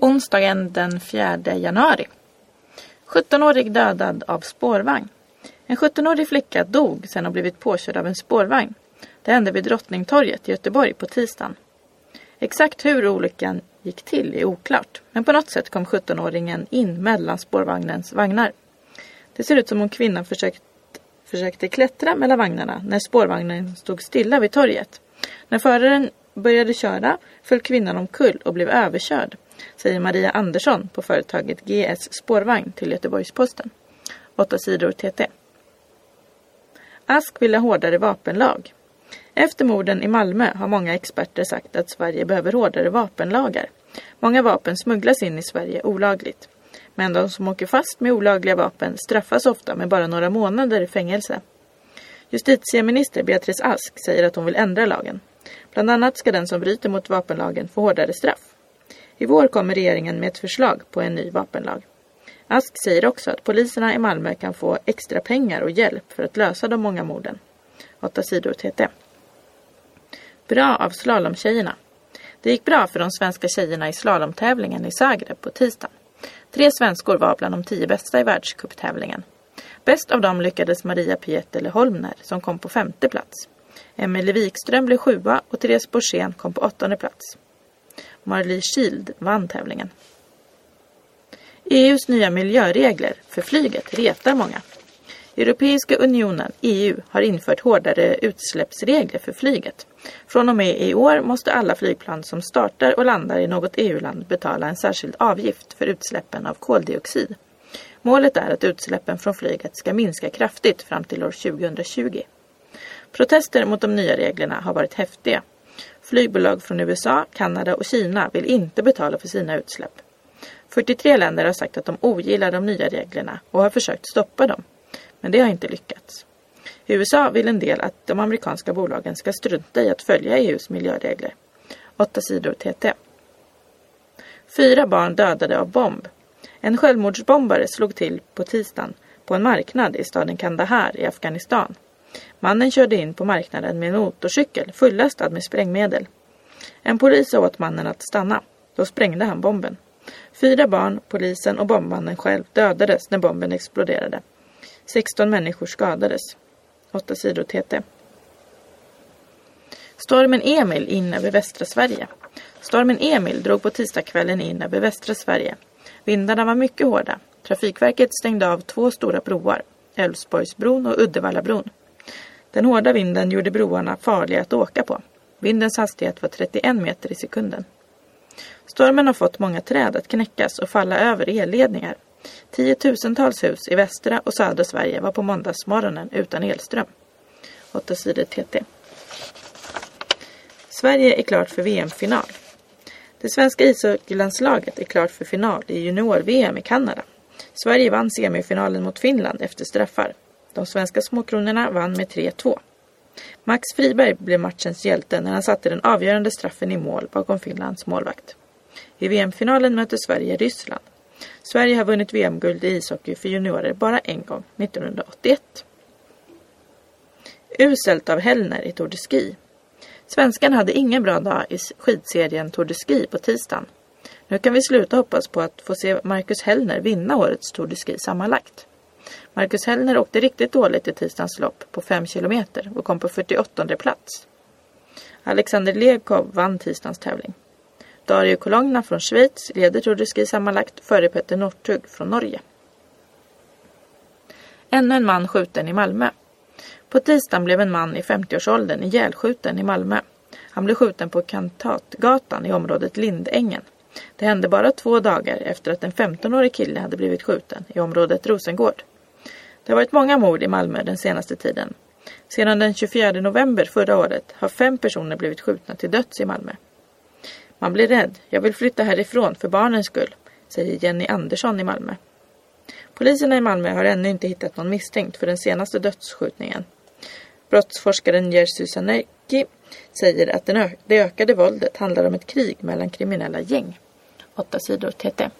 Onsdagen den 4 januari. 17-årig dödad av spårvagn. En 17-årig flicka dog sedan hon blivit påkörd av en spårvagn. Det hände vid Drottningtorget i Göteborg på tisdagen. Exakt hur olyckan gick till är oklart, men på något sätt kom 17-åringen in mellan spårvagnens vagnar. Det ser ut som om kvinnan försökt, försökte klättra mellan vagnarna när spårvagnen stod stilla vid torget. När föraren började köra föll kvinnan omkull och blev överkörd, säger Maria Andersson på företaget GS Spårvagn till Göteborgs-Posten. Åtta sidor TT. Ask vill ha hårdare vapenlag. Efter morden i Malmö har många experter sagt att Sverige behöver hårdare vapenlagar. Många vapen smugglas in i Sverige olagligt. Men de som åker fast med olagliga vapen straffas ofta med bara några månader i fängelse. Justitieminister Beatrice Ask säger att hon vill ändra lagen. Bland annat ska den som bryter mot vapenlagen få hårdare straff. I vår kommer regeringen med ett förslag på en ny vapenlag. Ask säger också att poliserna i Malmö kan få extra pengar och hjälp för att lösa de många morden. 8 sidor TT. Bra av slalomtjejerna. Det gick bra för de svenska tjejerna i slalomtävlingen i Zagreb på tisdagen. Tre svenskor var bland de tio bästa i världscuptävlingen. Bäst av dem lyckades Maria Pieterle Holmner som kom på femte plats. Emelie Wikström blev sjua och Therese Borssén kom på åttonde plats. Marlie Shield vann tävlingen. EUs nya miljöregler för flyget retar många. Europeiska unionen, EU, har infört hårdare utsläppsregler för flyget. Från och med i år måste alla flygplan som startar och landar i något EU-land betala en särskild avgift för utsläppen av koldioxid. Målet är att utsläppen från flyget ska minska kraftigt fram till år 2020. Protester mot de nya reglerna har varit häftiga. Flygbolag från USA, Kanada och Kina vill inte betala för sina utsläpp. 43 länder har sagt att de ogillar de nya reglerna och har försökt stoppa dem. Men det har inte lyckats. I USA vill en del att de amerikanska bolagen ska strunta i att följa EUs miljöregler. 8 sidor TT. Fyra barn dödade av bomb. En självmordsbombare slog till på tisdagen på en marknad i staden Kandahar i Afghanistan. Mannen körde in på marknaden med en motorcykel fullastad med sprängmedel. En polis sa åt mannen att stanna. Då sprängde han bomben. Fyra barn, polisen och bombmannen själv dödades när bomben exploderade. 16 människor skadades. 8 sidor TT. Stormen Emil in över västra Sverige. Stormen Emil drog på tisdagskvällen in över västra Sverige. Vindarna var mycket hårda. Trafikverket stängde av två stora broar, Älvsborgsbron och Uddevallabron. Den hårda vinden gjorde broarna farliga att åka på. Vindens hastighet var 31 meter i sekunden. Stormen har fått många träd att knäckas och falla över elledningar. Tiotusentals hus i västra och södra Sverige var på måndagsmorgonen utan elström. 8 sidor TT. Sverige är klart för VM-final. Det svenska ishockeylandslaget är klart för final i junior-VM i Kanada. Sverige vann semifinalen mot Finland efter straffar. De svenska småkronorna vann med 3-2. Max Friberg blev matchens hjälte när han satte den avgörande straffen i mål bakom Finlands målvakt. I VM-finalen möter Sverige Ryssland. Sverige har vunnit VM-guld i ishockey för juniorer bara en gång, 1981. Uselt av Hellner i Tour de Ski. Svenskan hade ingen bra dag i skidserien Tour de Ski på tisdagen. Nu kan vi sluta hoppas på att få se Marcus Hellner vinna årets Tour de Ski sammanlagt. Marcus Hellner åkte riktigt dåligt i tisdagens lopp på 5 kilometer och kom på 48 plats. Alexander Legkov vann tisdagens tävling. Dario Cologna från Schweiz leder Tour de Ski sammanlagt före Petter Northug från Norge. Ännu en man skjuten i Malmö. På tisdagen blev en man i 50-årsåldern ihjälskjuten i Malmö. Han blev skjuten på Kantatgatan i området Lindängen. Det hände bara två dagar efter att en 15-årig kille hade blivit skjuten i området Rosengård. Det har varit många mord i Malmö den senaste tiden. Sedan den 24 november förra året har fem personer blivit skjutna till döds i Malmö. Man blir rädd. Jag vill flytta härifrån för barnens skull, säger Jenny Andersson i Malmö. Poliserna i Malmö har ännu inte hittat någon misstänkt för den senaste dödsskjutningen. Brottsforskaren Jerzy Sanecki säger att det ökade våldet handlar om ett krig mellan kriminella gäng. 8 sidor TT.